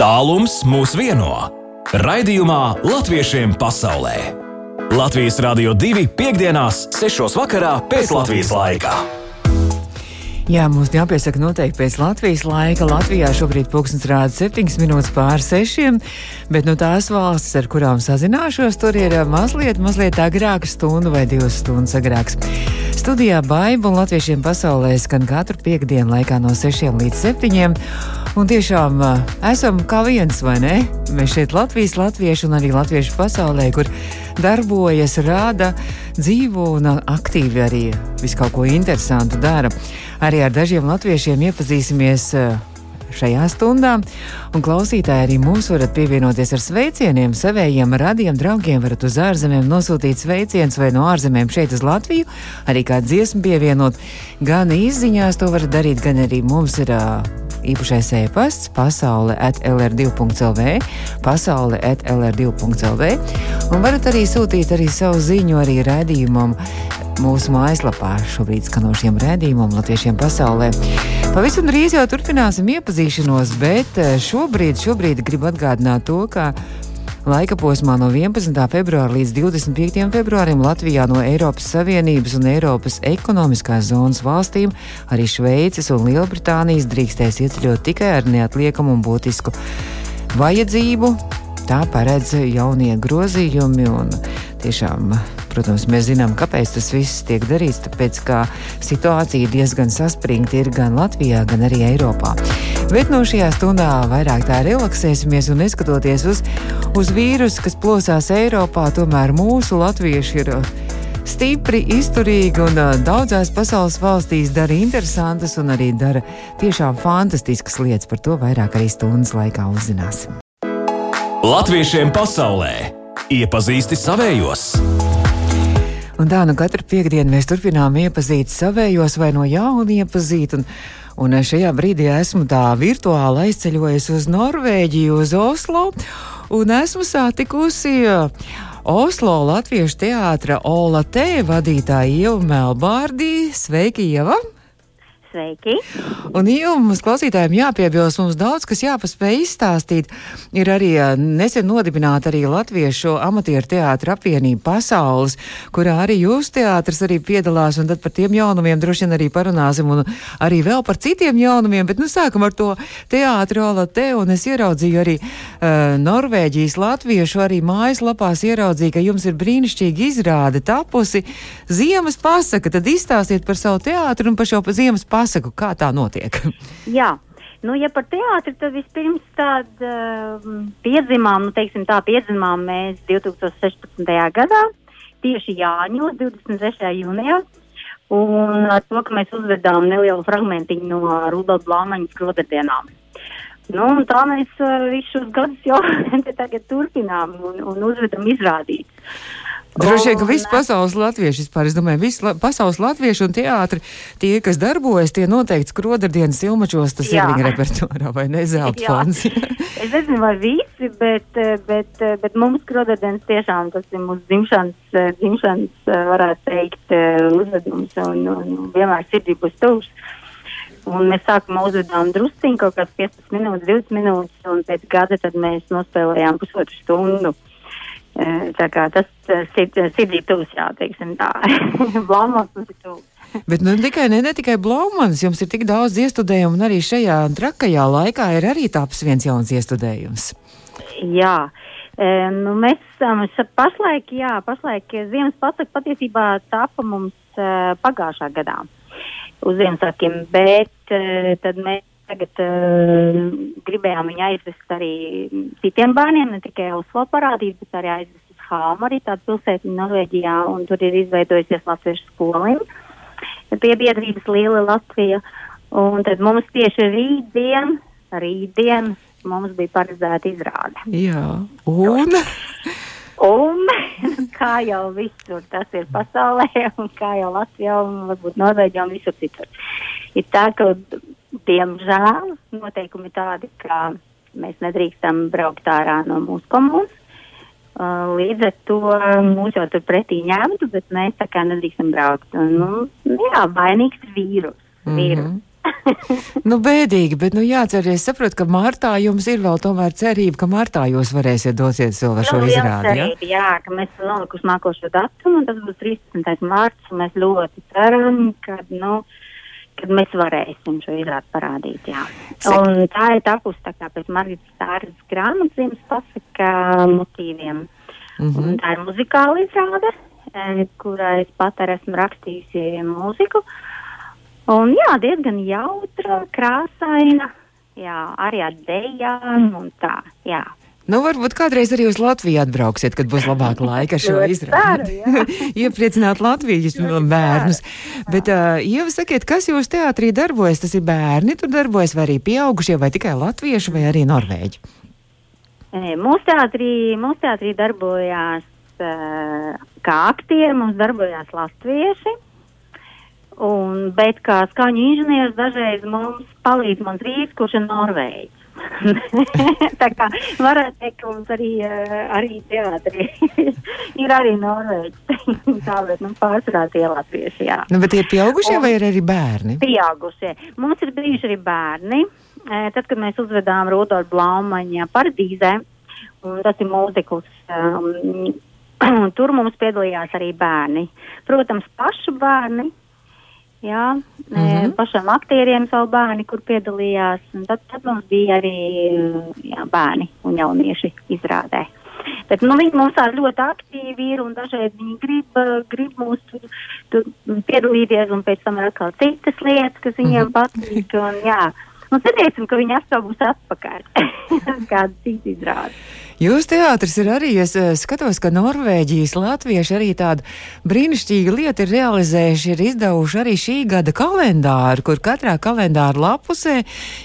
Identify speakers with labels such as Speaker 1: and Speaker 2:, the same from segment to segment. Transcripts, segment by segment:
Speaker 1: Tālums mūs vieno. Raidījumā Latviešiem pasaulē. Latvijas Rādio 2 piekdienās, 6. vakarā pēc Latvijas laika.
Speaker 2: Jā, mums jāpiesaka noteikti pēc Latvijas laika. Latvijā šobrīd pulkstenis rāda 7 minūtes pār 6, bet no tās valstis, ar kurām sazināšos, tur ir mazliet, mazliet agrāka stunda vai divas stundas agrāks. Studijā Baiba un Latviešiem pasaulē skan katru piekdienu laikā no 6 līdz 7. Un tiešām esam kā viens, vai ne? Mēs šeit Latvijas latvieši un arī latviešu pasaulē, kur darbojas, rāda, dzīvo un aktīvi arī visu kaut ko interesantu dara. Arī ar dažiem latviešiem iepazīsimies šajā stundā. Un klausītāji arī mūs varat pievienoties ar sveicieniem savējiem radiem draugiem. Varat uz ārzemēm nosūtīt sveicienus vai no ārzemēm šeit uz Latviju. Arī kā dziesmu pievienot. Gan izziņās to varat darīt, gan arī mums ir. Uh, īpašais e-pasts pasaule at lr2.lv, pasaule at lr2.lv, un varat arī sūtīt arī savu ziņu arī redzījumam mūsu mājaslapā šobrīd skanošiem redzījumam latviešiem pasaulē. Pavisam drīz jau turpināsim iepazīšanos, bet šobrīd, šobrīd gribu atgādināt to, ka Laika posmā no 11. februāra līdz 25. februārim Latvijā no Eiropas Savienības un Eiropas ekonomiskās zonas valstīm arī Šveices un Lielbritānijas drīkstēs ieceļot tikai ar neatliekamu un būtisku vajadzību. Tā paredz jaunie grozījumi tiešām Protams, mēs zinām, kāpēc tas viss tiek darīts. Tāpēc, ka situācija diezgan saspringta ir gan Latvijā, gan arī Eiropā. Bet no šajā stundā vairāk tā relaksēsimies un neskatoties uz, uz vīrusu, kas plosās Eiropā, tomēr mūsu latvieši ir stipri, izturīgi un uh, daudzās pasaules valstīs dara interesantas un arī dara tiešām fantastiskas lietas. Par to vairāk arī stundas laikā uzzināsim.
Speaker 1: Latviešiem pasaulē iepazīsti savējos!
Speaker 2: Un tā nu katru piekdienu mēs turpinām iepazīt savējos vai no jauna iepazīt. Un, un šajā brīdī esmu tā virtuāli aizceļojusi uz Norvēģiju, uz Oslo, un esmu satikusi. Oslo Latviešu teātra Ola T vadītāja Ieva Melbārdī. Sveiki, Ieva!
Speaker 3: Sveiki!
Speaker 2: Un jau mums klausītājiem jāpiebilst, mums daudz kas jāpaspēj izstāstīt. Ir arī nesen nodibināta arī Latviešu amatieru teātra apvienība pasaules, kurā arī jūs teātris arī piedalās, un tad par tiem jaunumiem droši vien arī parunāsim, un arī vēl par citiem jaunumiem, bet nu sākam ar to teātri Ola te, un es ieraudzīju arī uh, Norvēģijas latviešu arī mājaslapās ieraudzīju, ka jums ir brīnišķīgi izrāde tapusi ziemas pasaka, tad izstāstiet par savu teātru un par šo ziemas pasaku pasaku, kā tā notiek?
Speaker 3: Jā. Nu, ja par teātri, tad vispirms tāda uh, piedzimām, nu, teiksim tā, piedzimām mēs 2016. gadā, tieši Jāņos, 26. jūnijā. Un ar to, ka mēs uzvedām nelielu fragmentiņu no Rudolf Blāmaņas krodardienām. Nu, tā mēs uh, visus gadus jau tagad turpinām un, un uzvedam izrādītas.
Speaker 2: Droši vien, ka visi pasaules latvieši vispār, es domāju, visi la pasaules latvieši un teātri, tie, kas darbojas, tie noteikti skrodardienas ilmačos, tas Jā. ir viņa repertuārā vai ne zelta fonds.
Speaker 3: es nezinu, vai visi, bet, bet, bet mums skrodardienas tiešām tas ir mūsu dzimšanas, dzimšanas varētu teikt, uzvedums un, un vienmēr sirdī būs tuvs. Un mēs sākumā uzvedām drusciņu, kaut kāds 15 minūtes, 20 minūtes, un pēc gada tad mēs nospēlējām pusotru stundu. Tā kā tas sirdī tūs, jā, teiksim tā. Blāmons mums ir tūs.
Speaker 2: Bet nu, tikai, ne, ne tikai Blaumans, jums ir tik daudz iestudējumu, un arī šajā trakajā laikā ir arī tāds viens jauns iestudējums.
Speaker 3: Jā, e, nu, mēs um, pašlaik, jā, pašlaik ziemas pasaka patiesībā tapa mums uh, pagājušā gadā uz Ziemassvētkiem, bet uh, tad mēs tagad uh, gribējām viņu aizvest arī citiem bērniem, ne tikai Oslo parādīt, bet arī aizvest uz Hāmu, arī tādu pilsētu Norvēģijā, un tur ir izveidojusies latviešu skoliņa pie biedrības Liela Latvija. Un tad mums tieši rītdien, rītdien mums bija paredzēta izrāde.
Speaker 2: Jā, un?
Speaker 3: Un kā jau visur tas ir pasaulē, un kā jau Latvijā, un varbūt Norvēģijā un visur citur. Ir tā, ka diemžēl noteikumi tādi, ka mēs nedrīkstam braukt ārā no mūsu komunas. Uh, līdz ar to mūs jau tur pretī ņemtu, bet mēs tā kā nedrīkstam braukt. Un, nu, jā, vainīgs ir vīrus. Mm -hmm. vīrus.
Speaker 2: nu, bēdīgi, bet nu, jāceries, saprot, ka martā jums ir vēl tomēr cerība, ka martā jūs varēsiet doties vēl ar šo
Speaker 3: Nu,
Speaker 2: izrādi. Ja?
Speaker 3: cerība, jā, ka mēs nolikuši nākošo datumu, un tas būs 13. mārts, un mēs ļoti ceram, ka, nu, kad mēs varēsim šo izrādi parādīt, jā. Un tā ir tapusi tā kā pēc Margitas Stāras grāmatzīmes pasaka motīviem.
Speaker 2: Mhm.
Speaker 3: Un tā ir muzikāla izrāde, kurai es pat arī esmu rakstījusi mūziku. Un jā, diezgan jautra, krāsaina, jā, arī ar dejām un tā, jā.
Speaker 2: Nu, varbūt kādreiz arī uz Latviju atbrauksiet, kad būs labāka laika šo izrādi. Iepriecināt Latvijas bērnus. Bet, uh, Ieva, sakiet, kas jūs teātrī darbojas? Tas ir bērni, tur darbojas, vai arī pieaugušie, vai tikai latvieši, vai arī norvēģi?
Speaker 3: Mūsu teātrī, mūsu teātrī darbojās kā aktieri, mums darbojās latvieši. Un, bet kā skaņu inženieris dažreiz mums palīdz mans vīrs, kurš ir norvēģis. tā kā varētu teikt, ka mums arī, uh, arī teātrī ir arī norvēģis. tā, bet nu, pārsvarā tie latvieši, jā.
Speaker 2: Nu, bet tie ir pieaugušie,
Speaker 3: Un-
Speaker 2: vai ir arī bērni?
Speaker 3: Pieaugušie. Mums ir bijuši arī bērni. E, Tad, kad mēs uzvedām Rudolfa Blaumaņa paradīzē, un tas ir mūzikls, um, tur mums piedalījās arī bērni. Protams, pašu bērni. Jā, mm. -hmm. pašiem aktieriem savu bērni, kur piedalījās. un Tad, tad mums bija arī jā, bērni un jaunieši izrādē. Bet nu, viņi mums tā ļoti aktīvi ir un dažreiz viņi grib, eh, grib mūs tur, tur piedalīties un pēc tam ir atkal citas lietas, kas viņiem
Speaker 2: Mhm.
Speaker 3: patīk. Un, jā. Nu, cerēsim, ka viņi atkal būs atpakaļ. Kāda cita izrāda.
Speaker 2: Jūs teātris ir arī, es eh, skatos, ka Norvēģijas latvieši arī tādu brīnišķīgu lietu ir realizējuši, ir izdevuši arī šī gada kalendāru, kur katrā kalendāra lapusē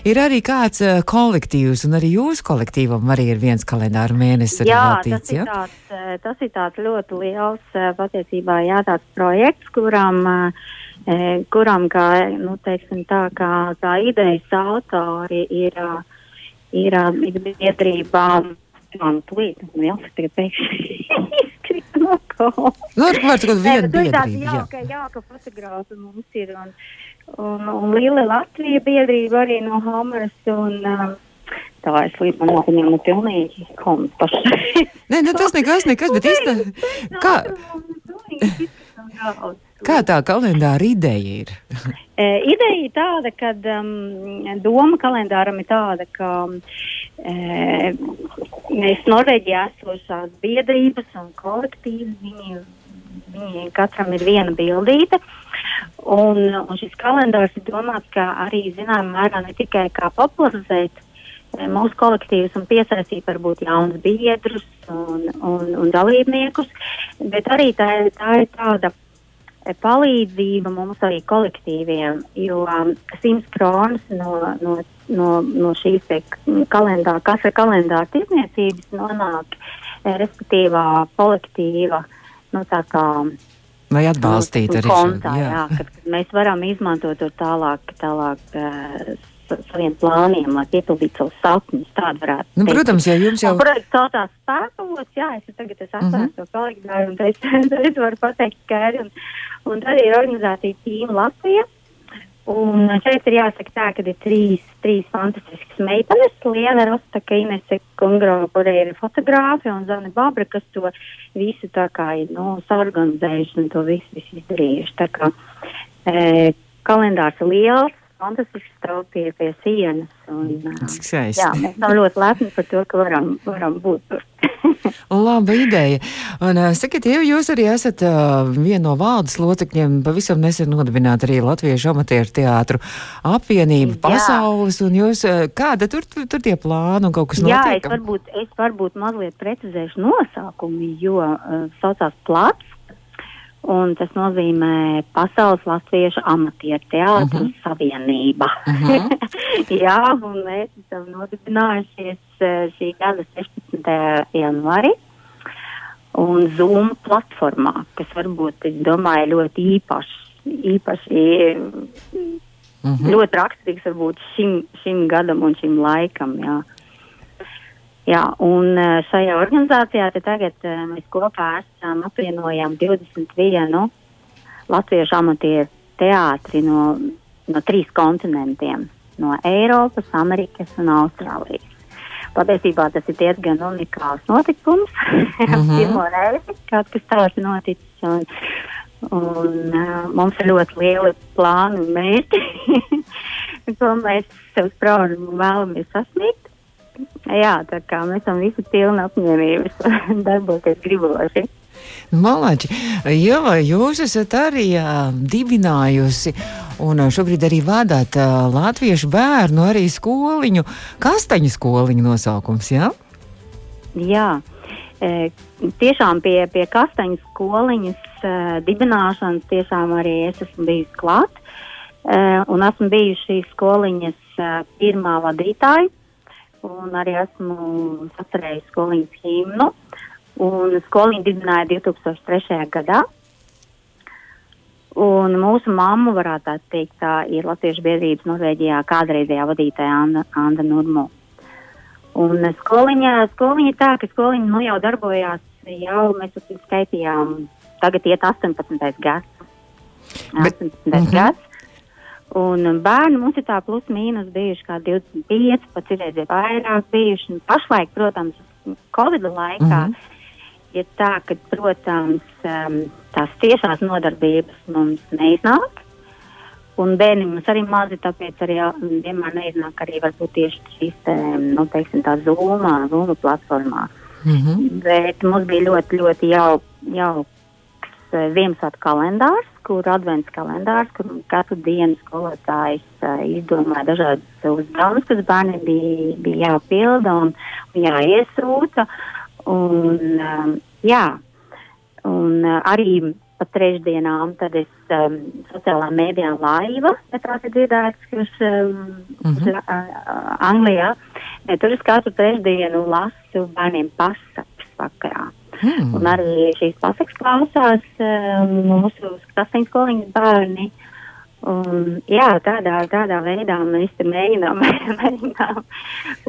Speaker 2: ir arī kāds eh, kolektīvs, un arī jūsu kolektīvam arī ir viens kalendāra mēnesis
Speaker 3: Jā,
Speaker 2: veltīts,
Speaker 3: tas ir,
Speaker 2: ja?
Speaker 3: tāds, eh, tas ir tāds ļoti liels patiesībā jā, tāds projekts, kuram, eh, kuram kā, nu, teiksim tā, kā, kā idejas autori ir, ir, eh, Man nu jā, es tagad pēkšņi no kaut.
Speaker 2: Nu, ar kāds kaut
Speaker 3: Nē,
Speaker 2: viena biedrība, jā.
Speaker 3: jauka, jauka fotogrāfa mums ir. Un, un, un Liela Latvija biedrība arī no Hameras. Un, um, tā es līdz man viņam pilnīgi komu pašai.
Speaker 2: Nē, nu tas nekas, nekas, bet īstenībā, kā, kā tā kalendāra ideja ir?
Speaker 3: E, ideja ir tāda, ka um, doma kalendāram ir tāda, ka e, mēs Norvēģijā esošās biedrības un kolektīvas, viņi, viņi katram ir viena bildīte. Un, un šis kalendārs ir domāts, ka arī zināmā mērā ne tikai kā popularizēt mūsu kolektīvus un piesaistīt varbūt jaunus biedrus un, un, un dalībniekus, bet arī tā, tā ir tāda palīdzība mums arī kolektīviem, jo um, 100 kronas no, no, no, no šīs kalendāra, kas ir kalendāra tirdzniecības nonāk e, respektīvā kolektīva, nu tā kā
Speaker 2: Lai atbalstītu arī šo,
Speaker 3: kontā, jā. jā, kad, kad mēs varam izmantot to tālāk, tālāk uh, saviem plāniem, lai piepildītu savus sapņus. Tāda varētu
Speaker 2: Nu,
Speaker 3: teikt.
Speaker 2: protams, ja jums jau.
Speaker 3: Un projekts saucās spēkavots, jā, es tagad es atceros to kalendāru un es, es varu pateikt skaidri. Un, un tad ir organizācija Tīma Latvija. Un šeit ir jāsaka tā, ka ir trīs, trīs fantastiskas meitenes. Liena Rostaka, Inese Kungrova, kur ir fotogrāfi un Zana Babra, kas to visu tā kā ir, nu, sarganizējuši un to visu, visu izdarījuši. Tā kā e, kalendārs ir liels, fantastisks stāv pie, pie sienas. Un,
Speaker 2: Cik skaisti.
Speaker 3: jā, mēs esam ļoti lepni par to, ka varam, varam būt tur.
Speaker 2: Laba ideja. Un, uh, sakiet, ja jūs arī esat uh, viena no valdes locekļiem, pavisam nesen nodibināt arī Latviešu amatieru teātru apvienību
Speaker 3: Jā.
Speaker 2: pasaules, un jūs, uh, kāda tur, tur, tur tie plāni un kaut kas
Speaker 3: Jā, es
Speaker 2: notiek?
Speaker 3: varbūt, es varbūt mazliet precizēšu nosaukumu, jo uh, saucās plats. Un tas nozīmē Pasaules Latviešu amatieru teātru uh
Speaker 2: Mhm.
Speaker 3: -huh. savienība. Uh
Speaker 2: Mhm.
Speaker 3: -huh. Jā, un mēs esam nodibinājušies eh, šī gada 16. janvārī. Un Zoom platformā, kas varbūt, es domāju, ļoti īpašs, īpaši
Speaker 2: Mhm.
Speaker 3: ļoti raksturīgs varbūt šim, šim gadam un šim laikam. Jā. Jā, un eh, šajā organizācijā tagad eh, mēs kopā esam apvienojām 21 latviešu amatieru teātri no no trīs kontinentiem - no Eiropas, Amerikas un Austrālijas. Patiesībā tas ir diezgan unikāls notikums. Mm -hmm. Pirmo reizi kaut kas tāds noticis. Un, un, uh, mums ir ļoti lieli plāni un mērķi, ko mēs sev spraužam un vēlamies sasniegt. Jā, tā kā mēs esam visi pilni apņēmības darboties griboši.
Speaker 2: Malači, Ieva, jūs esat arī uh, dibinājusi un šobrīd arī vadāt uh, latviešu bērnu arī skoliņu, kastaņu skoliņu nosaukums, jā?
Speaker 3: Jā, e, tiešām pie, pie kastaņu skoliņas e, dibināšanas tiešām arī es esmu bijis klāt, e, un esmu bijusi šīs skoliņas e, pirmā vadītāja, un arī esmu sacerējis skoliņas himnu. Un skoliņu dibināja 2003. gadā. Un mūsu mamma, varētu tā teikt, tā ir Latviešu biedrības Norvēģijā kādreizējā vadītāja Anna, Anna Nurmo. Un skoliņa, skoliņa tā, ka skoliņa nu jau darbojās, jau mēs skaitījām, tagad iet 18. gads. 18. Bet, uh -huh. gads. Un bērni mums ir tā plus mīnus bijuši kā 25, pat citreiz ir vairāk bijuši. Un pašlaik, protams, Covid laikā. Uh -huh ir tā, ka, protams, um, tās tiešās nodarbības mums neiznāk. Un bērni mums arī mazi, tāpēc arī vienmēr neiznāk arī varbūt tieši šīs, nu, teiksim, tā zūma, zūma platformā. Mm -hmm. Bet mums bija ļoti, ļoti jau, jauks eh, Ziemassvētku kalendārs, kur advents kalendārs, kur katru dienu skolotājs uh, izdomāja dažādas uzdevumus, kas bērniem bija, bija jāpilda un, un jāiesūta. Un, um, jā, un arī pa trešdienām tad es um, sociālā mēdījā laiva, ja tās ir dzirdētas, kas um, uh, Anglijā. Ja, tur es katru trešdienu lasu bērniem pasakas vakarā. Mm. Un arī šīs pasakas klausās um, mūsu krastīņas skoliņas bērni. Un, jā, tādā, tādā veidā mēs mēģinām, mēģinām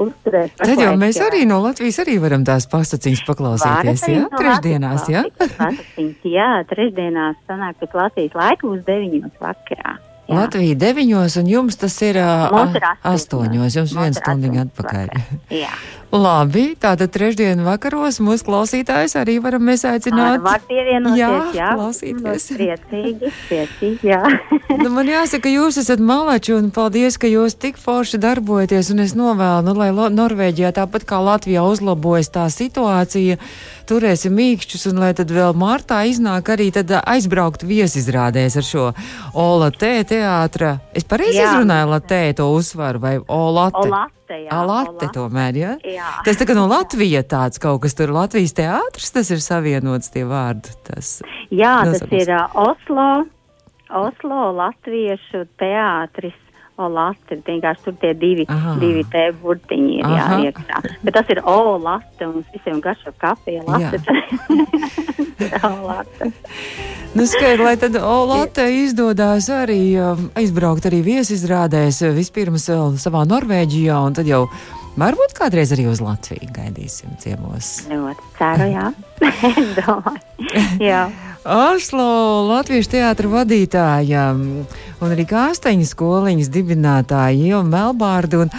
Speaker 3: uzturēt.
Speaker 2: Tad jau mēs jā. arī no Latvijas arī varam tās pasaciņas paklausīties, jā? No trešdienās, jā?
Speaker 3: Pasaciņas, jā, trešdienās sanāk pēc Latvijas laika uz deviņos vakarā.
Speaker 2: Jā. Latvija deviņos, un jums tas ir, uh, ir astoņos. Jums viens stundiņa atpakaļ. Labi, tātad trešdien vakaros mūsu klausītājs arī varam mēs aicināt.
Speaker 3: Var pievienoties, jā,
Speaker 2: jā klausīties.
Speaker 3: Priecīgi, priecīgi, jā.
Speaker 2: nu, man jāsaka, jūs esat malači un paldies, ka jūs tik forši darbojaties, un es novēlu, nu, lai Norvēģijā tāpat kā Latvijā uzlabojas tā situācija turēsim mīkšķus, un lai tad vēl martā iznāk arī aizbraukt viesizrādēs ar šo Ola T teātra. Es pareizi izrunāju Latē to uzsvaru vai Olate?
Speaker 3: Olate, jā.
Speaker 2: Olate tomēr, jā? jā. Tas kā no Latvijas tāds kaut kas tur Latvijas teātris, tas ir savienots tie vārdi. Tas,
Speaker 3: jā, tas ir uh, Oslo, Oslo Latviešu teātris Olaste, vienkārši tur tie divi, Aha. divi te burtiņi ir jāiekšā. Bet tas ir Olaste, un mums visiem garšo kafija. Olaste.
Speaker 2: nu, skaidri, lai tad Olaste izdodās arī um, aizbraukt arī viesizrādēs vispirms vēl savā Norvēģijā, un tad jau varbūt kādreiz arī uz Latviju gaidīsim ciemos.
Speaker 3: Ļoti ceru, jā. Domāju, jā.
Speaker 2: Oslo Latviešu teātra vadītāja un arī kāsteņa skoliņas dibinātāja Ieva Melbārda. Un,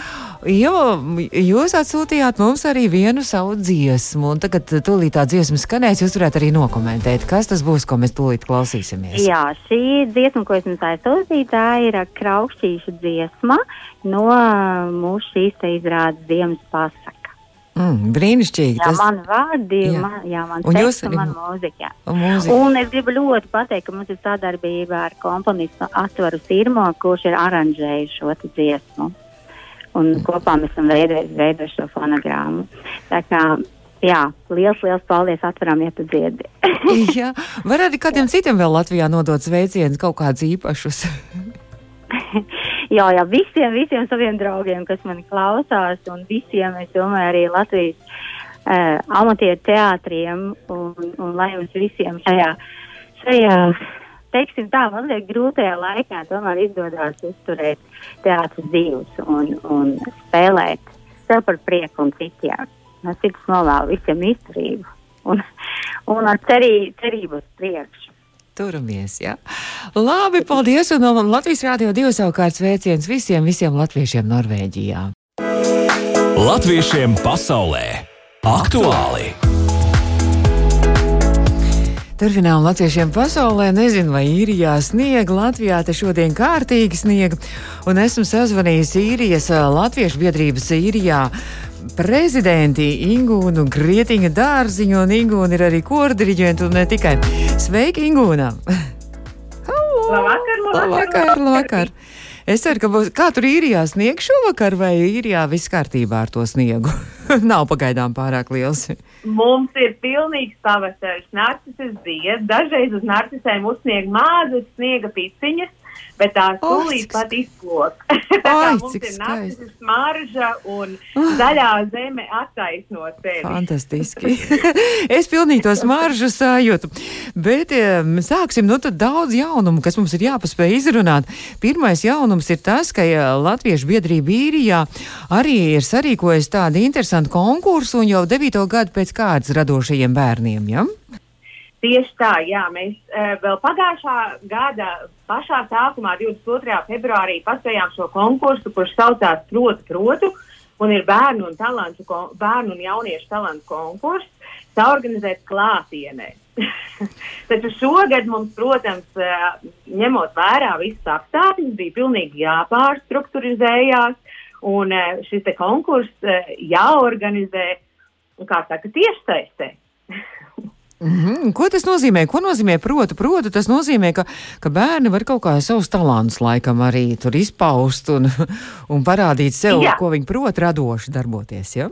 Speaker 2: Jo jūs atsūtījāt mums arī vienu savu dziesmu, un tagad tūlīt tā dziesma skanēs. Jūs varētu arī nokomentēt, kas tas būs, ko mēs tūlīt klausīsimies.
Speaker 3: Jā, šī dziesma, ko es jums aizsūtīju, tā ir kraukšķīša dziesma no mūsu šīs te izrādes Ziemas pasaka.
Speaker 2: Mm, brīnišķīgi.
Speaker 3: Jā, tas... man vārdi, jā. man, jā, man un teksta, jūs arī man mūzika. Un, mūzika. un es gribu ļoti pateikt, ka mums ir sadarbība ar komponistu Atvaru Sirmo, kurš ir aranžējis šo dziesmu. Un kopā mēs esam veidojuši veido šo fonogrammu. Tā kā Jā, liels, liels paldies atveram, ja tu dziedi.
Speaker 2: jā, var arī kādiem citiem vēl Latvijā nodot sveicienus, kaut kādus īpašus.
Speaker 3: jā, jā, visiem, visiem saviem draugiem, kas mani klausās, un visiem, es domāju, arī Latvijas uh, amatieru teātriem, un, un lai mums visiem šajā, šajā, teiksim tā, mazliet grūtajā laikā tomēr izdodas uzturēt teātras dzīves un, un spēlēt sev par prieku un citiem. No sirds novēlu visiem izturību un, un ar cerī, cerību uz priekšu.
Speaker 2: Turamies, jā. Labi, paldies. Un no Latvijas Rādio 2 savukārt sveiciens visiem, visiem latviešiem Norvēģijā.
Speaker 1: Latviešiem pasaulē aktuāli!
Speaker 2: Turpinām latviešiem pasaulē. Nezinu, vai īrijā sniega. Latvijā te šodien kārtīgi sniega. Un esmu sazvanījis īrijas latviešu biedrības īrijā prezidenti Ingūnu Grietiņa dārziņu, un Ingūna ir arī kordiriģenta, un ne tikai. Sveiki, Ingūna!
Speaker 4: Labvakar, labvakar,
Speaker 2: labvakar, labvakar! Es ceru, ka būs. Kā tur īrijā sniegs šovakar, vai īrijā viss kārtībā ar to sniegu? Nav pagaidām pārāk liels.
Speaker 4: Mums ir pilnīgs pavasaris. Narcises zied, dažreiz uz narcisēm uzsnieg mazas sniega piciņas, bet tā tūlīt pat izplok. mums ir narcises smarža un zaļā zeme attaisno sevi.
Speaker 2: Fantastiski. es pilnīgi to smaržu sajūtu. Bet em, sāksim no tad daudz jaunumu, kas mums ir jāpaspēj izrunāt. Pirmais jaunums ir tas, ka eh, Latviešu biedrība īrijā arī ir sarīkojusi tādu interesantu konkursu un jau devīto gadu pēc kādas radošajiem bērniem. Ja?
Speaker 4: Tieši tā, jā, mēs uh, vēl pagājušā gada pašā sākumā, 22. februārī, paspējām šo konkursu, kurš saucās Protu, Protu, un ir bērnu un, talantu, bērnu un jauniešu talantu konkurss, saorganizēts klātienē. Taču šogad mums, protams, eh, ņemot vērā visus apstākļus, bija pilnīgi jāpārstrukturizējās, un eh, šis konkurss eh, jāorganizē, kā saka, tiešsaistē.
Speaker 2: Mm -hmm. Ko tas nozīmē? Ko nozīmē proti? Proti, tas nozīmē, ka, ka bērni var kaut kā savus talantus laikam arī tur izpaust un, un parādīt sev,
Speaker 4: Jā.
Speaker 2: ko viņi prot radoši darboties. Ja?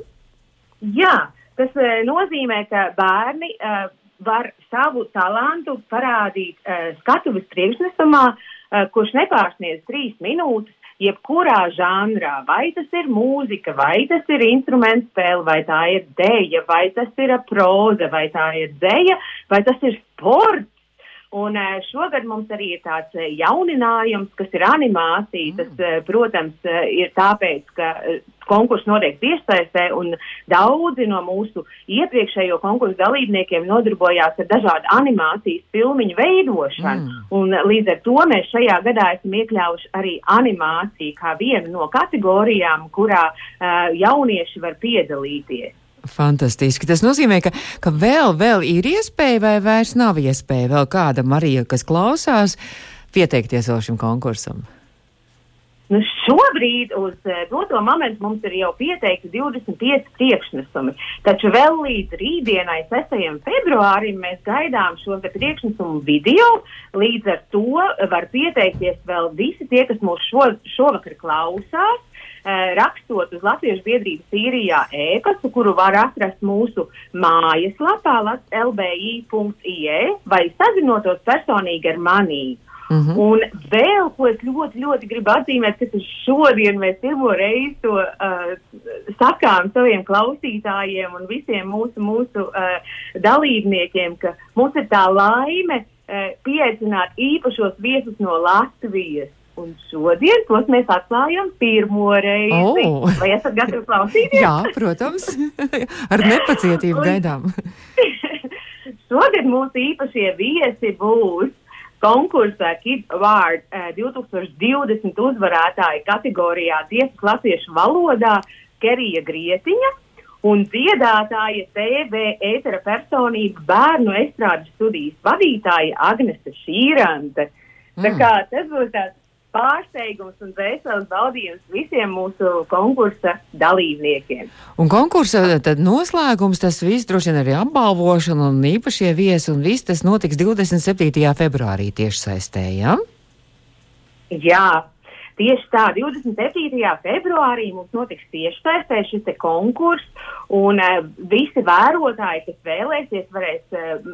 Speaker 4: Jā, tas e, nozīmē, ka bērni e, var savu talantu parādīt e, skatuves priekšnesumā, e, kurš nepārsniedz trīs minūtes. Jebkurā žanrā, vai tas ir mūzika, vai tas ir instruments spēle, vai tā ir dēļa, vai tas ir proza, vai tā ir dēļa, vai tas ir sports. Un eh, šogad mums arī ir tāds eh, jauninājums, kas ir animācija. Tas, eh, protams, ir tāpēc, ka konkurss notiek tiešsaistē, un daudzi no mūsu iepriekšējo konkursu dalībniekiem nodarbojās ar dažādu animācijas filmiņu veidošanu.
Speaker 2: Mm.
Speaker 4: Mm. Un līdz ar to mēs šajā gadā esam iekļāvuši arī animāciju kā vienu no kategorijām, kurā uh, jaunieši var piedalīties.
Speaker 2: Fantastiski. Tas nozīmē, ka, ka vēl, vēl ir iespēja, vai vairs nav iespēja vēl kādam arī, kas klausās, pieteikties vēl šim konkursam.
Speaker 4: Nu, šobrīd uz eh, doto momentu mums ir jau pieteikti 25 priekšnesumi, taču vēl līdz rītdienai, 6. februārim, mēs gaidām šo priekšnesumu video. Līdz ar to var pieteikties vēl visi tie, kas mūs šo, šovakar klausās. Eh, Rakstot uz Latvijas biedrības īrijā ēpastu, kuru var atrast mūsu mājaslapā lbi.ie vai sazinotos personīgi ar manī.
Speaker 2: Mm -hmm.
Speaker 4: Un vēl, ko es ļoti, ļoti gribu atzīmēt, ka šodien mēs pirmo reizi to uh, sakām saviem klausītājiem un visiem mūsu, mūsu uh, dalībniekiem, ka mums ir tā laime uh, pieaicināt īpašos viesus no Latvijas. Un šodien tos mēs atklājam pirmo reizi.
Speaker 2: Oh.
Speaker 4: Vai esat gatavi klausīties?
Speaker 2: Jā, protams, ar nepacietību gaidām.
Speaker 4: Šogad mūsu īpašie viesi būs konkursā Kids Award eh, 2020 uzvarētāja kategorijā tiesas latviešu valodā Kerija Grietiņa un dziedātāja TV ētera personība bērnu estrādes studijas vadītāja Agnese Šīrante. Tā
Speaker 2: Mm.
Speaker 4: kā tas būs tāds pārsteigums un veselas baudījums visiem mūsu konkursa dalībniekiem.
Speaker 2: Un konkursa tad noslēgums, tas viss droši vien arī apbalvošana un īpašie viesi, un viss tas notiks 27. februārī tieši saistē, ja?
Speaker 4: Jā, tieši tā, 27. februārī mums notiks tieši saistē šis konkurss, un uh, visi vērotāji, kas vēlēsies, varēs uh,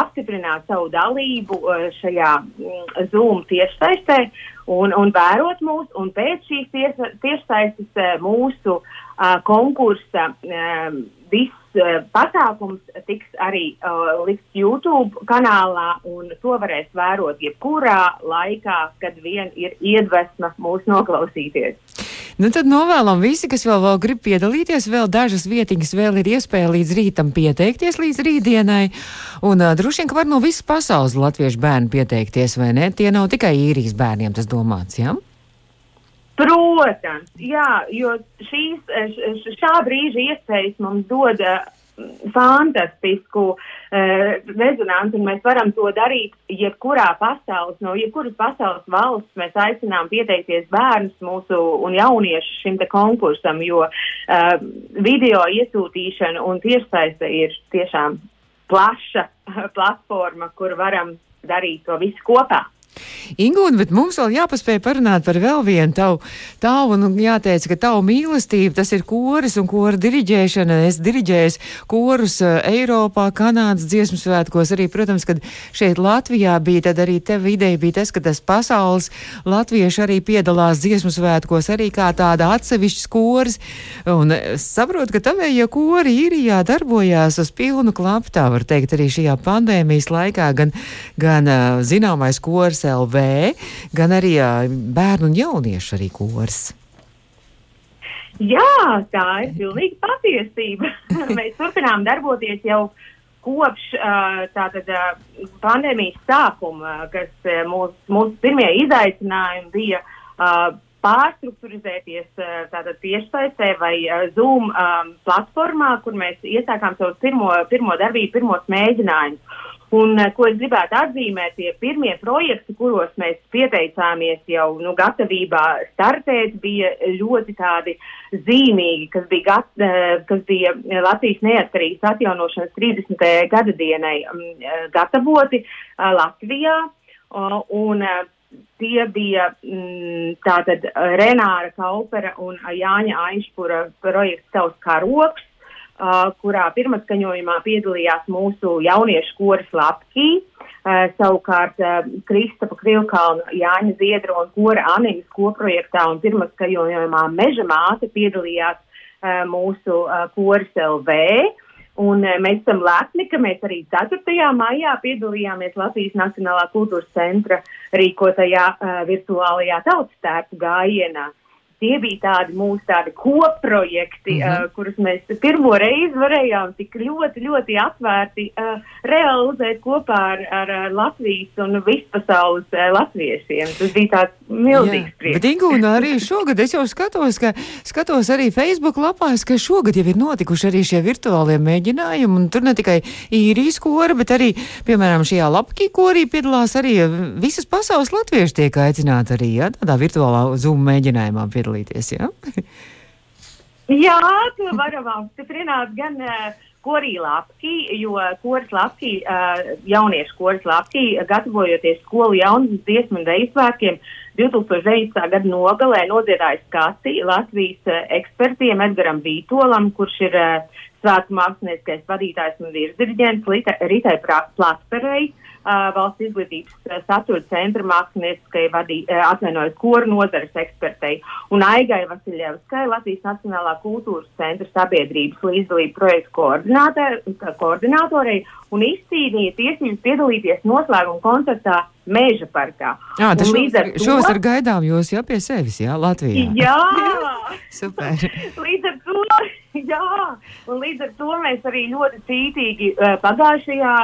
Speaker 4: apstiprināt savu dalību uh, šajā mm, Zoom tieši saistē un, un vērot mūs, un pēc šīs tiesa- tiešsaistes uh, mūsu uh, konkursa um, viss uh, pasākums tiks arī uh, likts YouTube kanālā, un to varēs vērot jebkurā laikā, kad vien ir iedvesma mūs noklausīties.
Speaker 2: Nu, tad novēlam visi, kas vēl, vēl grib piedalīties, vēl dažas vietiņas vēl ir iespēja līdz rītam pieteikties līdz rītdienai. Un uh, droši vien, ka var no visas pasaules latviešu bērnu pieteikties, vai ne? Tie nav tikai īrijas bērniem tas domāts, jā? Ja?
Speaker 4: Protams, jā, jo šīs, šā brīža iespējas mums dod fantastisku uh, rezonanci, un mēs varam to darīt jebkurā pasaules, no jebkuras pasaules valsts. Mēs aicinām pieteikties bērnus mūsu un jauniešus šim te konkursam, jo uh, video iesūtīšana un tiešsaiste ir tiešām plaša platforma, kur varam darīt to visu kopā.
Speaker 2: Ingūna, bet mums vēl jāpaspēj parunāt par vēl vienu tavu, tavu, nu jāteic, ka tavu mīlestību, tas ir koris un kora diriģēšana. Es diriģēju korus uh, Eiropā, Kanādas dziesmu svētkos, arī, protams, kad šeit Latvijā bija, tad arī tev ideja bija tas, ka tas pasaules latvieši arī piedalās dziesmu svētkos, arī kā tāda atsevišķas koris. Un es saprotu, ka tavējie kori īrijā darbojās uz pilnu klapu, tā var teikt, arī šajā pandēmijas laikā, gan, gan uh, zināmais kors LV, gan arī bērnu un jauniešu arī kurs.
Speaker 4: Jā, tā ir pilnīgi patiesība. Mēs turpinām darboties jau kopš tātad, pandēmijas sākuma, kas mūsu mūs pirmie izaicinājumi bija pārstruktūrizēties tātad tiešsaistē vai Zoom platformā, kur mēs iesākām savu pirmo, pirmo darbību, pirmos mēģinājumus. Un, ko es gribētu atzīmēt, tie pirmie projekti, kuros mēs pieteicāmies jau nu, gatavībā startēt, bija ļoti tādi zīmīgi, kas bija, gat, kas bija Latvijas neatkarības atjaunošanas 30. gada dienai gatavoti Latvijā. Un tie bija tātad Renāra Kaupera un Jāņa Aišpura projekts Tavs karoks uh, kurā pirmatskaņojumā piedalījās mūsu jauniešu koris Latvijā. Uh, savukārt uh, Kristapa Krilkalna, Jāņa Ziedra un Kora Anīnas koprojektā un pirmatskaņojumā Meža māte piedalījās mūsu koris LV. Un mēs esam lepni, ka mēs arī 4. maijā piedalījāmies Latvijas Nacionālā kultūras centra rīkotajā virtuālajā tautas tērpu gājienā. Uh, tie bija tādi mūsu tādi koprojekti, mm -hmm. uh, kurus mēs pirmo reizi varējām tik ļoti, ļoti atvērti uh, realizēt kopā ar, ar, ar Latvijas un vispasaules uh, latviešiem. Tas bija tāds milzīgs prieks.
Speaker 2: Bet Ingūna arī šogad es jau skatos, ka skatos arī Facebook lapās, ka šogad jau ir notikuši arī šie virtuālie mēģinājumi, un tur ne tikai īrijas kora, bet arī, piemēram, šajā lapkī korī piedalās arī visas pasaules latvieši tiek aicināti arī, ja, tādā virtuālā Zoom mēģinājumā piedalās piedalīties. Ja?
Speaker 4: Jā, to varam apstiprināt gan uh, korī lapki, jo koris lapki, uh, jauniešu koris lapki, gatavojoties skolu jaunas dziesmu un deju svētkiem, 2019. gada nogalē nodziedāja skati Latvijas uh, ekspertiem Edgaram Vītolam, kurš ir uh, svētku mākslinieckais vadītājs un virsdirigents Ritai Platperei. Uh, uh, valsts izglītības satura centra mākslinieckai atvainojas koru nozares ekspertei un Aigai Vasiljevskai, Latvijas Nacionālā kultūras centra sabiedrības līdzdalību projektu koordinātorei un izcīnīja tiesības piedalīties noslēguma koncertā Mēža parkā.
Speaker 2: Jā, tas šos ar gaidām jūs jau pie sevis, jā, Latvijā.
Speaker 4: Jā!
Speaker 2: Super!
Speaker 4: līdz ar to, jā, un līdz ar to mēs arī ļoti cītīgi pagājušajā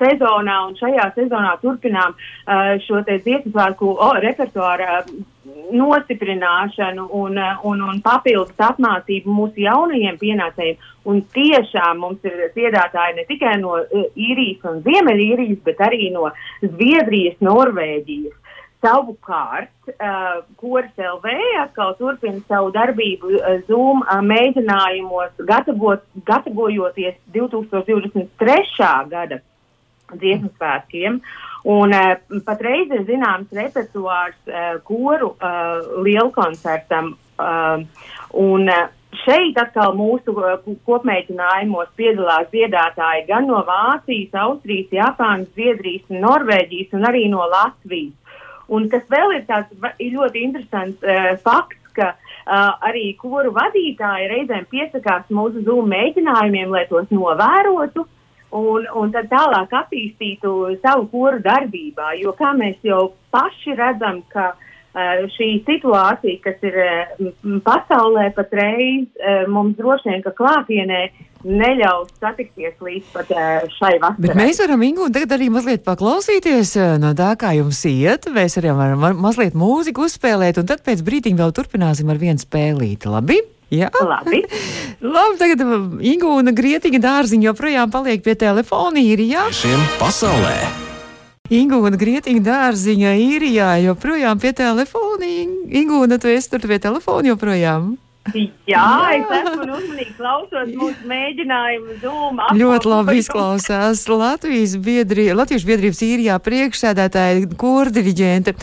Speaker 4: sezonā un šajā sezonā turpinām uh, šo dziesmu svētku oh, repertuāru uh, nostiprināšanu un, un, un papildus apmācību mūsu jaunajiem pienācējiem. Un tiešām mums ir dziedātāji ne tikai no īrijas un ziemeļīrijas, bet arī no Zviedrijas, Norvēģijas. Savukārt, uh, Koris LV atkal turpina savu darbību uh, Zoom uh, mēģinājumos, gatavot, gatavojoties 2023. gada dziesmu svētkiem. Un uh, patreiz ir zināms repertuārs uh, koru uh, lielkoncertam. Uh, un, uh, Šeit atkal mūsu kopmēģinājumos piedalās dziedātāji gan no Vācijas, Austrijas, Japānas, Zviedrijas, Norvēģijas un arī no Latvijas. Un kas vēl ir tāds ir ļoti interesants uh, fakts, ka uh, arī koru vadītāji reizēm piesakās mūsu zūmu mēģinājumiem, lai tos novērotu. Uh, un, un tad tālāk attīstītu savu koru darbībā. Jo kā mēs jau paši redzam, ka uh, šī situācija, kas ir uh, pasaulē patreiz, uh, mums droši vien, ka klātienē neļaus satikties līdz pat šai vasarai.
Speaker 2: Bet mēs varam, Ingu, tagad arī mazliet paklausīties no tā, kā jums iet. Mēs arī varam mazliet mūziku uzspēlēt, un tad pēc brīdiņa vēl turpināsim ar vienu spēlīti. Labi? Jā,
Speaker 4: labi.
Speaker 2: labi tagad Ingūna Grietiņa dārziņa joprojām paliek pie telefona īrijā.
Speaker 1: Šiem pasaulē.
Speaker 2: Ingūna Grietiņa dārziņa īrijā joprojām pie telefona. Ingūna, tu esi tur pie telefona joprojām?
Speaker 4: Jā, Jā, es esmu uzmanīgi klausos mūsu mēģinājumu Zoom.
Speaker 2: Ļoti labi izklausās Latvijas biedri, Latviešu biedrības īrijā priekšsēdētāja kordiriģente.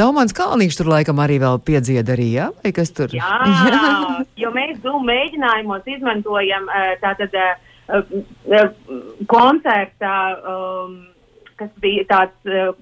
Speaker 2: Daumans Kalniņš tur laikam arī vēl piedzied arī, jā? Vai kas tur?
Speaker 4: Jā, jo mēs Zoom mēģinājumos izmantojam tātad koncertā. Um, kas bija tāds uh,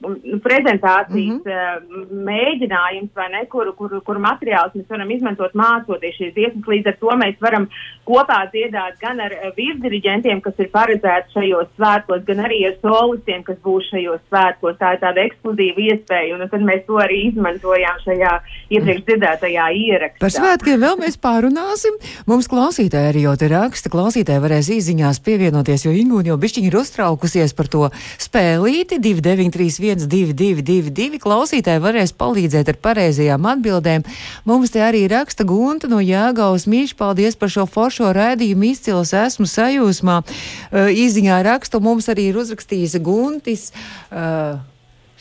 Speaker 4: prezentācijas mm -hmm. uh, mēģinājums, vai ne, kuru, kuru, kuru materiālus mēs varam izmantot mācoties šīs dziesmas. Līdz ar to mēs varam kopā dziedāt gan ar uh, virsdiriģentiem, kas ir paredzēti šajos svētkos, gan arī ar solistiem, kas būs šajos svētkos. Tā ir tāda ekskluzīva iespēja, un tad mēs to arī izmantojām šajā iepriekš dzirdētajā ierakstā.
Speaker 2: Par svētkiem vēl mēs pārunāsim. Mums klausītāji arī jau te raksta, klausītāji varēs īziņās pievienoties, jo Ingūna jau bišķiņi ir uztraukusies par to spēli spēlīti 2931, 222, klausītāji varēs palīdzēt ar pareizajām atbildēm. Mums te arī raksta Gunta no Jāgaus Mīļš, paldies par šo foršo raidījumu, izcils esmu sajūsmā. Uh, izziņā rakstu mums arī ir uzrakstījis Guntis. Uh,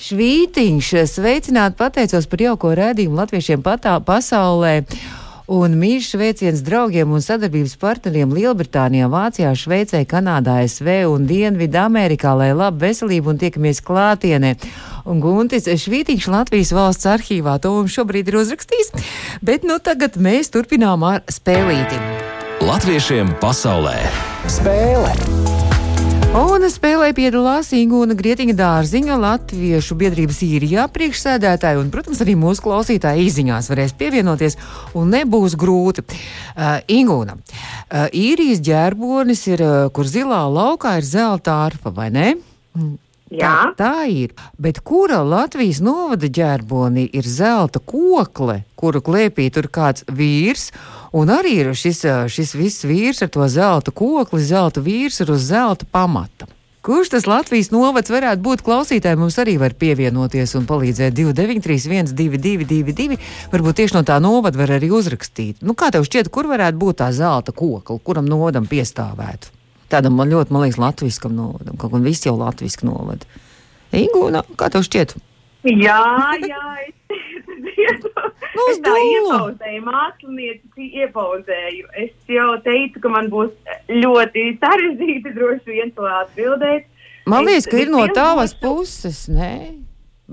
Speaker 2: Švītiņš, sveicināt, pateicos par jauko rādījumu latviešiem patā, pasaulē. Un mīļš sveiciens draugiem un sadarbības partneriem Lielbritānijā, Vācijā, Šveicē, Kanādā, SV un Dienvidu Amerikā, lai labu veselību un tiekamies klātienē. Un Guntis Švītiņš Latvijas valsts arhīvā to mums šobrīd ir uzrakstījis, bet nu tagad mēs turpinām ar spēlīti.
Speaker 1: Latviešiem pasaulē spēle!
Speaker 2: Un spēlē piedalās Ingūna Grietiņa dārziņa Latviešu biedrības īrijā priekšsēdētāja, un, protams, arī mūsu klausītāji izziņās varēs pievienoties, un nebūs grūti. Uh, Ingūna, uh, īrijas ģērbonis ir, uh, kur zilā laukā ir zelta arfa, vai ne?
Speaker 4: Jā.
Speaker 2: Tā, tā ir. Bet kura Latvijas novada ģērbonī ir zelta kokle, kuru klēpī tur kāds vīrs? Un arī ir šis, šis viss vīrs ar to zelta kokli, zelta vīrs ir uz zelta pamata. Kurš tas Latvijas novads varētu būt? Klausītāji mums arī var pievienoties un palīdzēt 293, 222, varbūt tieši no tā novada var arī uzrakstīt. Nu, kā tev šķiet, kur varētu būt tā zelta kokla, kuram novadam piestāvētu? Tādam man ļoti, man liekas, latviskam novadam, kaut gan viss jau latviski novada. Ingūna, kā tev šķiet?
Speaker 4: Jā, jā, es Nu, es tā iepauzēju, mākslinieci iepauzēju. Es jau teicu, ka man būs ļoti sarežģīti droši vien to atbildēt.
Speaker 2: Man liekas, ka ir no tavas puses, nē?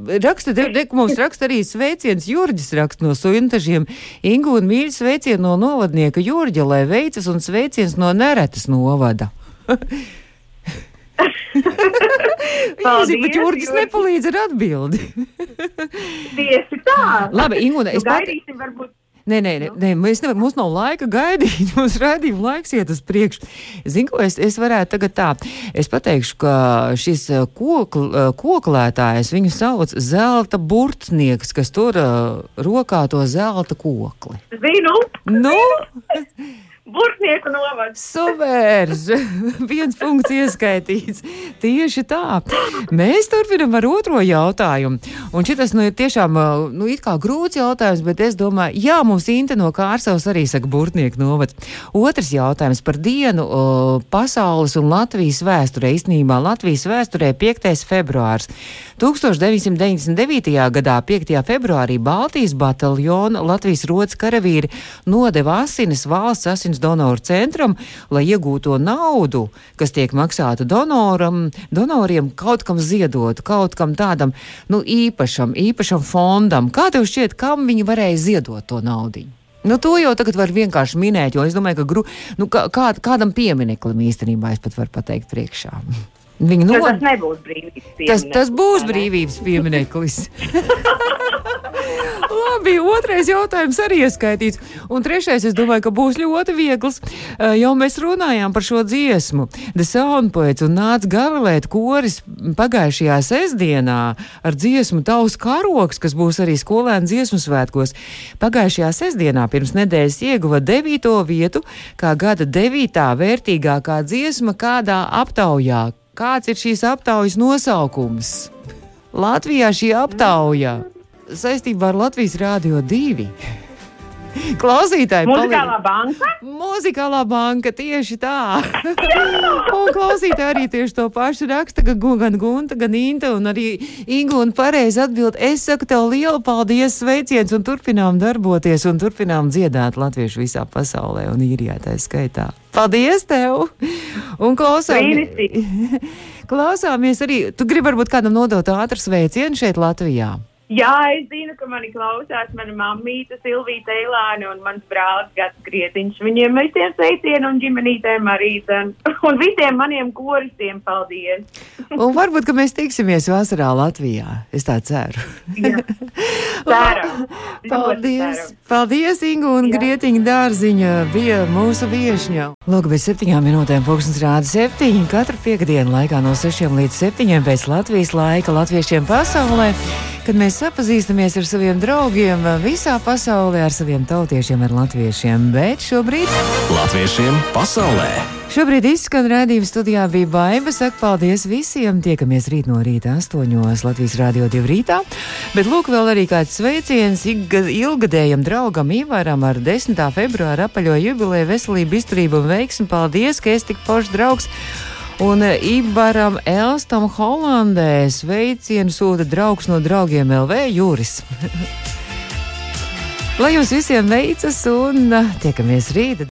Speaker 2: Raksta, de, mums raksta arī sveiciens Jurģis raksta no Suintažiem. Ingu un mīļi sveicienu no novadnieka Jurģa, lai veicas un sveiciens no Neretas novada. Paldies, bet Jurgis nepalīdz ar atbildi.
Speaker 4: Tieši tā.
Speaker 2: Labi, Ingūna, es
Speaker 4: nu, gaidīsim pat... varbūt.
Speaker 2: Nē, nē, nē, nē mēs nevaram, mums nav laika gaidīt, mums rādījuma laiks iet uz priekšu. Zinu, ko es, es varētu tagad tā, es pateikšu, ka šis uh, kokl, uh, koklētājs, viņu sauc zelta burtnieks, kas tur uh, rokā to zelta kokli.
Speaker 4: Zinu!
Speaker 2: Nu?
Speaker 4: Burtnieku novads.
Speaker 2: Superž! Viens punkts ieskaitīts. Tieši tā. Mēs turpinam ar otro jautājumu. Un šis nu, ir tiešām nu, grūts jautājums, bet es domāju, jā, mums Inte no Kārsavas arī saka burtnieku novads. Otrs jautājums par dienu o, pasaules un Latvijas vēsturē. Īstenībā Latvijas vēsturē 5. februārs. 1999. gadā 5. februārī Baltijas bataljona Latvijas rodas karavīri nodeva asinis valsts asins donoru centram, lai iegūto naudu, kas tiek maksāta donoram, donoriem, kaut kam ziedot, kaut kam tādam nu, īpašam, īpašam fondam. Kā tev šķiet, kam viņi varēja ziedot to naudu? Nu, to jau tagad var vienkārši minēt, jo es domāju, ka gru, nu, kā, kādam piemineklim īstenībā es pat varu pateikt priekšā. Viņa no...
Speaker 4: tas nebūs brīvības
Speaker 2: Tas,
Speaker 4: piemineklis,
Speaker 2: tas būs
Speaker 4: vai ne?
Speaker 2: brīvības piemineklis. Labi, otrais jautājums arī ieskaitīts. Un trešais, es domāju, ka būs ļoti viegls. Eh, Jau mēs runājām par šo dziesmu. The Soundpoets un nāca gavilēt koris pagājušajā sestdienā ar dziesmu Tavs karoks, kas būs arī skolēnu dziesmu svētkos. Pagājušajā sestdienā pirms nedēļas ieguva devīto vietu kā gada devītā vērtīgākā dziesma kādā aptaujā. Kāds ir šīs aptaujas nosaukums? Latvijā šī aptauja saistībā ar Latvijas Rādio 2. Klausītāji,
Speaker 4: Muzikālā
Speaker 2: paliek-
Speaker 4: banka?
Speaker 2: Muzikālā banka tieši tā. un klausītāji arī tieši to pašu raksta, Gu- gan Gunta, gan Inta, un arī Inga un pareizi atbild. Es saku tev lielu paldies, sveiciens, un turpinām darboties, un turpinām dziedāt latviešu visā pasaulē, un īrijā tā skaitā. Paldies tev! Un
Speaker 4: Brīnišķīgi.
Speaker 2: klausāmies arī, tu gribi varbūt kādam nodot ātru sveicienu šeit Latvijā.
Speaker 4: Jā, es zinu, ka mani klausās mana mammīte Silvija Teilāne un mans brālis Gats Grietiņš. Viņiem visiem sveicienu un ģimenītēm arī. Un, un visiem maniem koristiem paldies.
Speaker 2: Un varbūt, ka mēs tiksimies vasarā Latvijā. Es tā ceru.
Speaker 4: Ļoti
Speaker 2: Paldies! Paldies, Ingu un
Speaker 4: Jā.
Speaker 2: Grietiņa dārziņa bija mūsu viešņa. Lūk, bez septiņām minūtēm pulkstens rāda septiņi. Katru piekdienu laikā no sešiem līdz septiņiem pēc Latvijas laika latviešiem pasaulē, kad mēs sapazīstamies ar saviem draugiem visā pasaulē, ar saviem tautiešiem, ar latviešiem. Bet šobrīd
Speaker 1: Latviešiem pasaulē!
Speaker 2: Šobrīd izskan redzējuma studijā bija baima. Saku paldies visiem. Tiekamies rīt no rīta astoņos Latvijas Rādio 2 rītā. Bet lūk, vēl arī kāds sveiciens ilga- ilgadējam draugam Ivaram ar 10. februāra apaļo jubileju veselību, izturību un veiksmu. Paldies, ka esi tik foršs draugs! Un eh, Ivaram Elstam Holandē sveicienu sūta draugs no draugiem LV Jūris. Lai jums visiem veicas un eh, tiekamies rīt!